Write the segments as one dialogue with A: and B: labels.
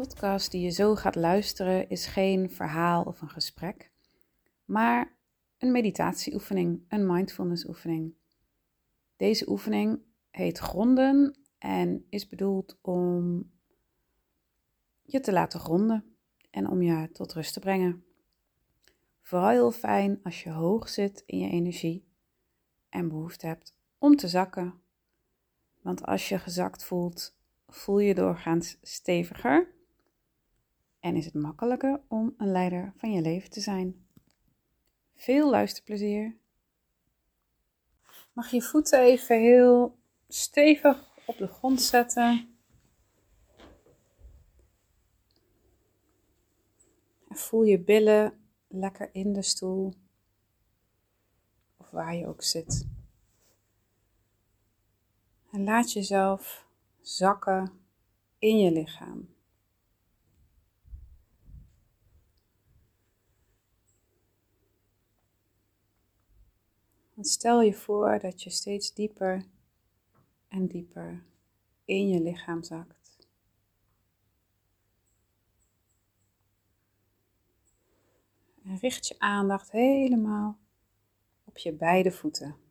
A: Podcast die je zo gaat luisteren is geen verhaal of een gesprek, maar een meditatieoefening, een mindfulness oefening. Deze oefening heet gronden en is bedoeld om je te laten gronden en om je tot rust te brengen. Vooral heel fijn als je hoog zit in je energie en behoefte hebt om te zakken. Want als je gezakt voelt, voel je doorgaans steviger en is het makkelijker om een leider van je leven te zijn. Veel luisterplezier. Mag je voeten even heel stevig op de grond zetten. En voel je billen lekker in de stoel. Of waar je ook zit. En laat jezelf zakken in je lichaam. En stel je voor dat je steeds dieper en dieper in je lichaam zakt. En richt je aandacht helemaal op je beide voeten.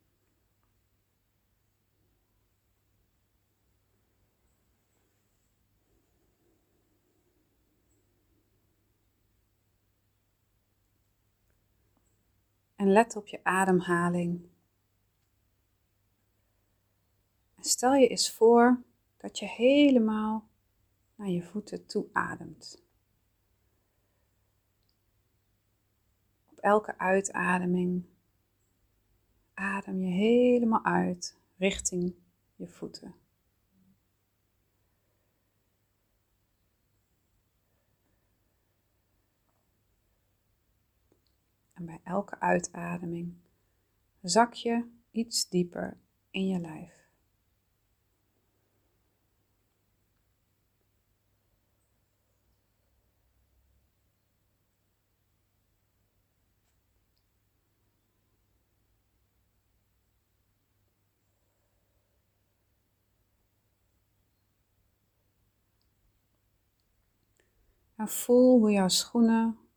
A: En let op je ademhaling. Stel je eens voor dat je helemaal naar je voeten toe ademt. Op elke uitademing adem je helemaal uit richting je voeten. En bij elke uitademing zak je iets dieper in je lijf. En voel hoe jouw schoenen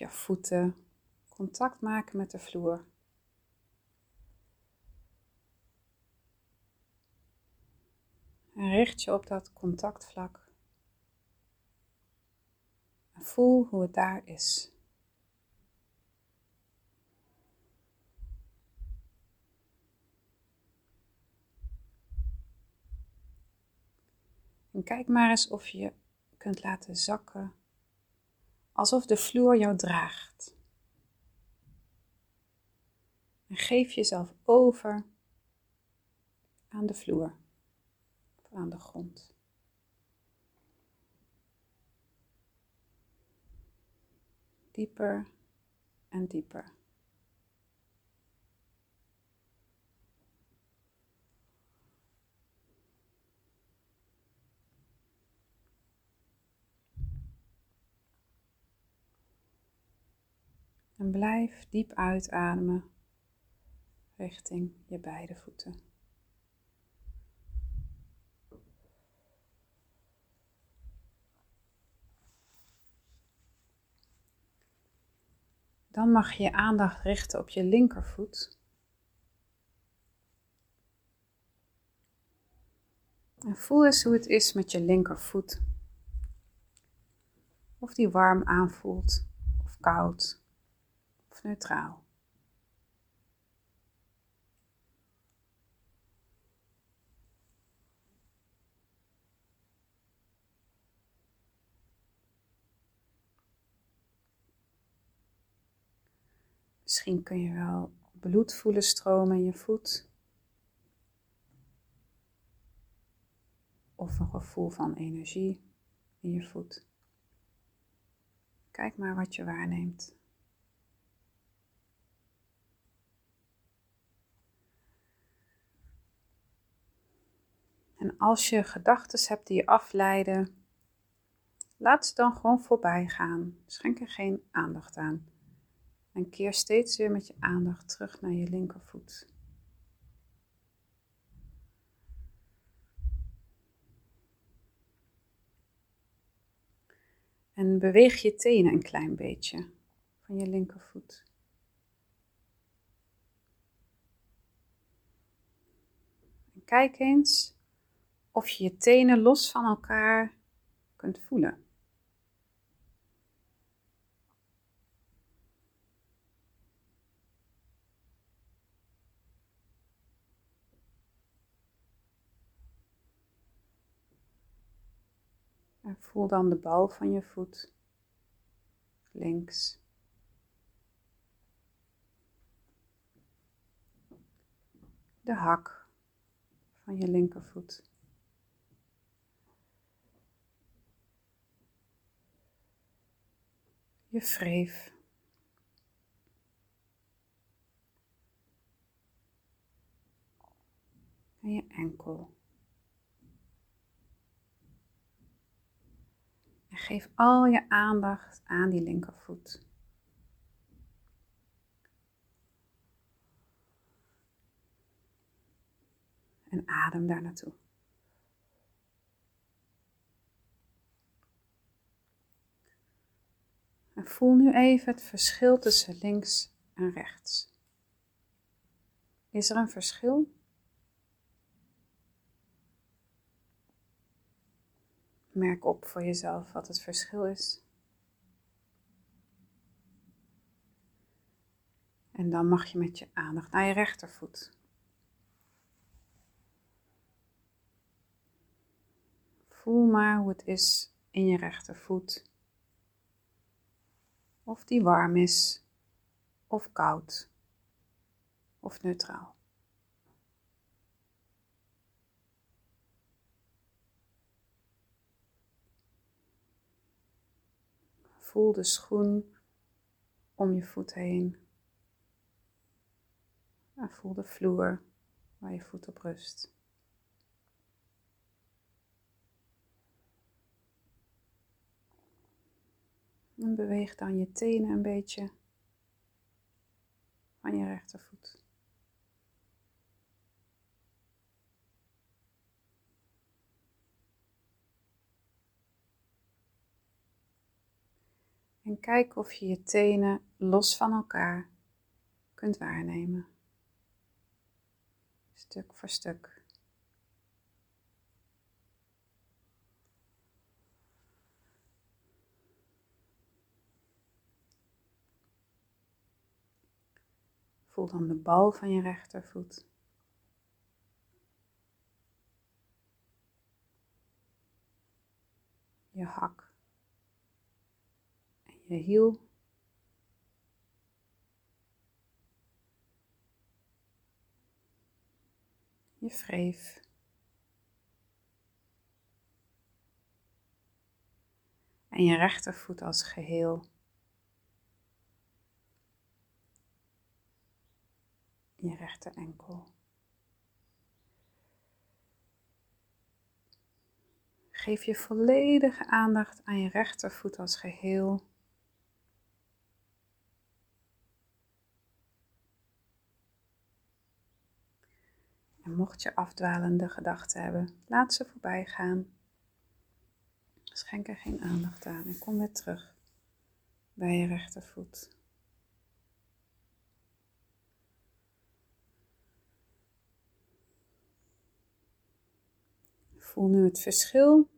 A: jouw voeten contact maken met de vloer. En richt je op dat contactvlak. En voel hoe het daar is. En kijk maar eens of je kunt laten zakken, alsof de vloer jou draagt. En geef jezelf over aan de vloer, of aan de grond. Dieper en dieper. En blijf diep uitademen richting je beide voeten. Dan mag je je aandacht richten op je linkervoet. En voel eens hoe het is met je linkervoet. Of die warm aanvoelt of koud neutraal. Misschien kun je wel bloed voelen stromen in je voet. of een gevoel van energie in je voet. Kijk maar wat je waarneemt. En als je gedachten hebt die je afleiden, laat ze dan gewoon voorbij gaan. Schenk er geen aandacht aan. En keer steeds weer met je aandacht terug naar je linkervoet. En beweeg je tenen een klein beetje van je linkervoet. En kijk eens of je je tenen los van elkaar kunt voelen. En voel dan de bal van je voet links. De hak van je linkervoet. Je wreef. En je enkel. geef al je aandacht aan die linkervoet. En adem daar naartoe. En voel nu even het verschil tussen links en rechts. Is er een verschil? Merk op voor jezelf wat het verschil is. En dan mag je met je aandacht naar je rechtervoet. Voel maar hoe het is in je rechtervoet. Of die warm is, of koud, of neutraal. Voel de schoen om je voet heen. En voel de vloer waar je voet op rust. En beweeg dan je tenen een beetje van je rechtervoet. En kijk of je je tenen los van elkaar kunt waarnemen. Stuk voor stuk. Voel dan de bal van je rechtervoet. Je hak je hiel. Je wreef. En je rechtervoet als geheel. Je rechter enkel. Geef je volledige aandacht aan je rechtervoet als geheel. En mocht je afdwalende gedachten hebben, laat ze voorbij gaan. Schenk er geen aandacht aan en kom weer terug bij je rechtervoet. Voel nu het verschil.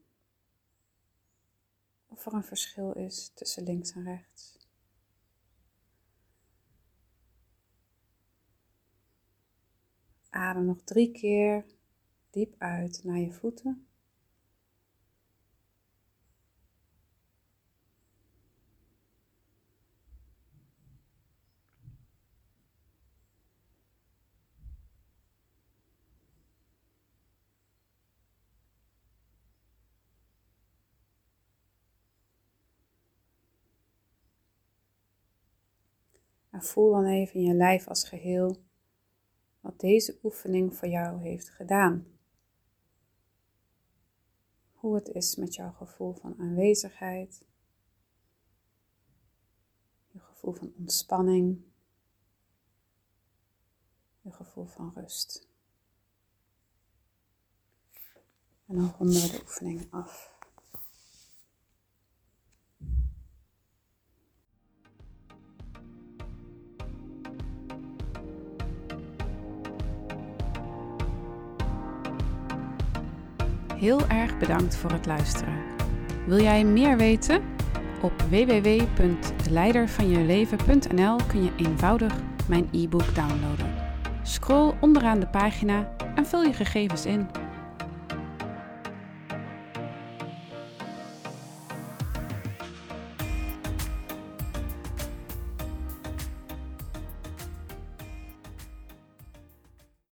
A: Of er een verschil is tussen links en rechts. Adem nog drie keer diep uit naar je voeten. En voel dan even in je lijf als geheel wat deze oefening voor jou heeft gedaan. Hoe het is met jouw gevoel van aanwezigheid, je gevoel van ontspanning, je gevoel van rust. En dan ronden we de oefening af. Heel erg bedankt voor het luisteren. Wil jij meer weten? Op www.leidervanjeleven.nl kun je eenvoudig mijn e-book downloaden. Scroll onderaan de pagina en vul je gegevens in.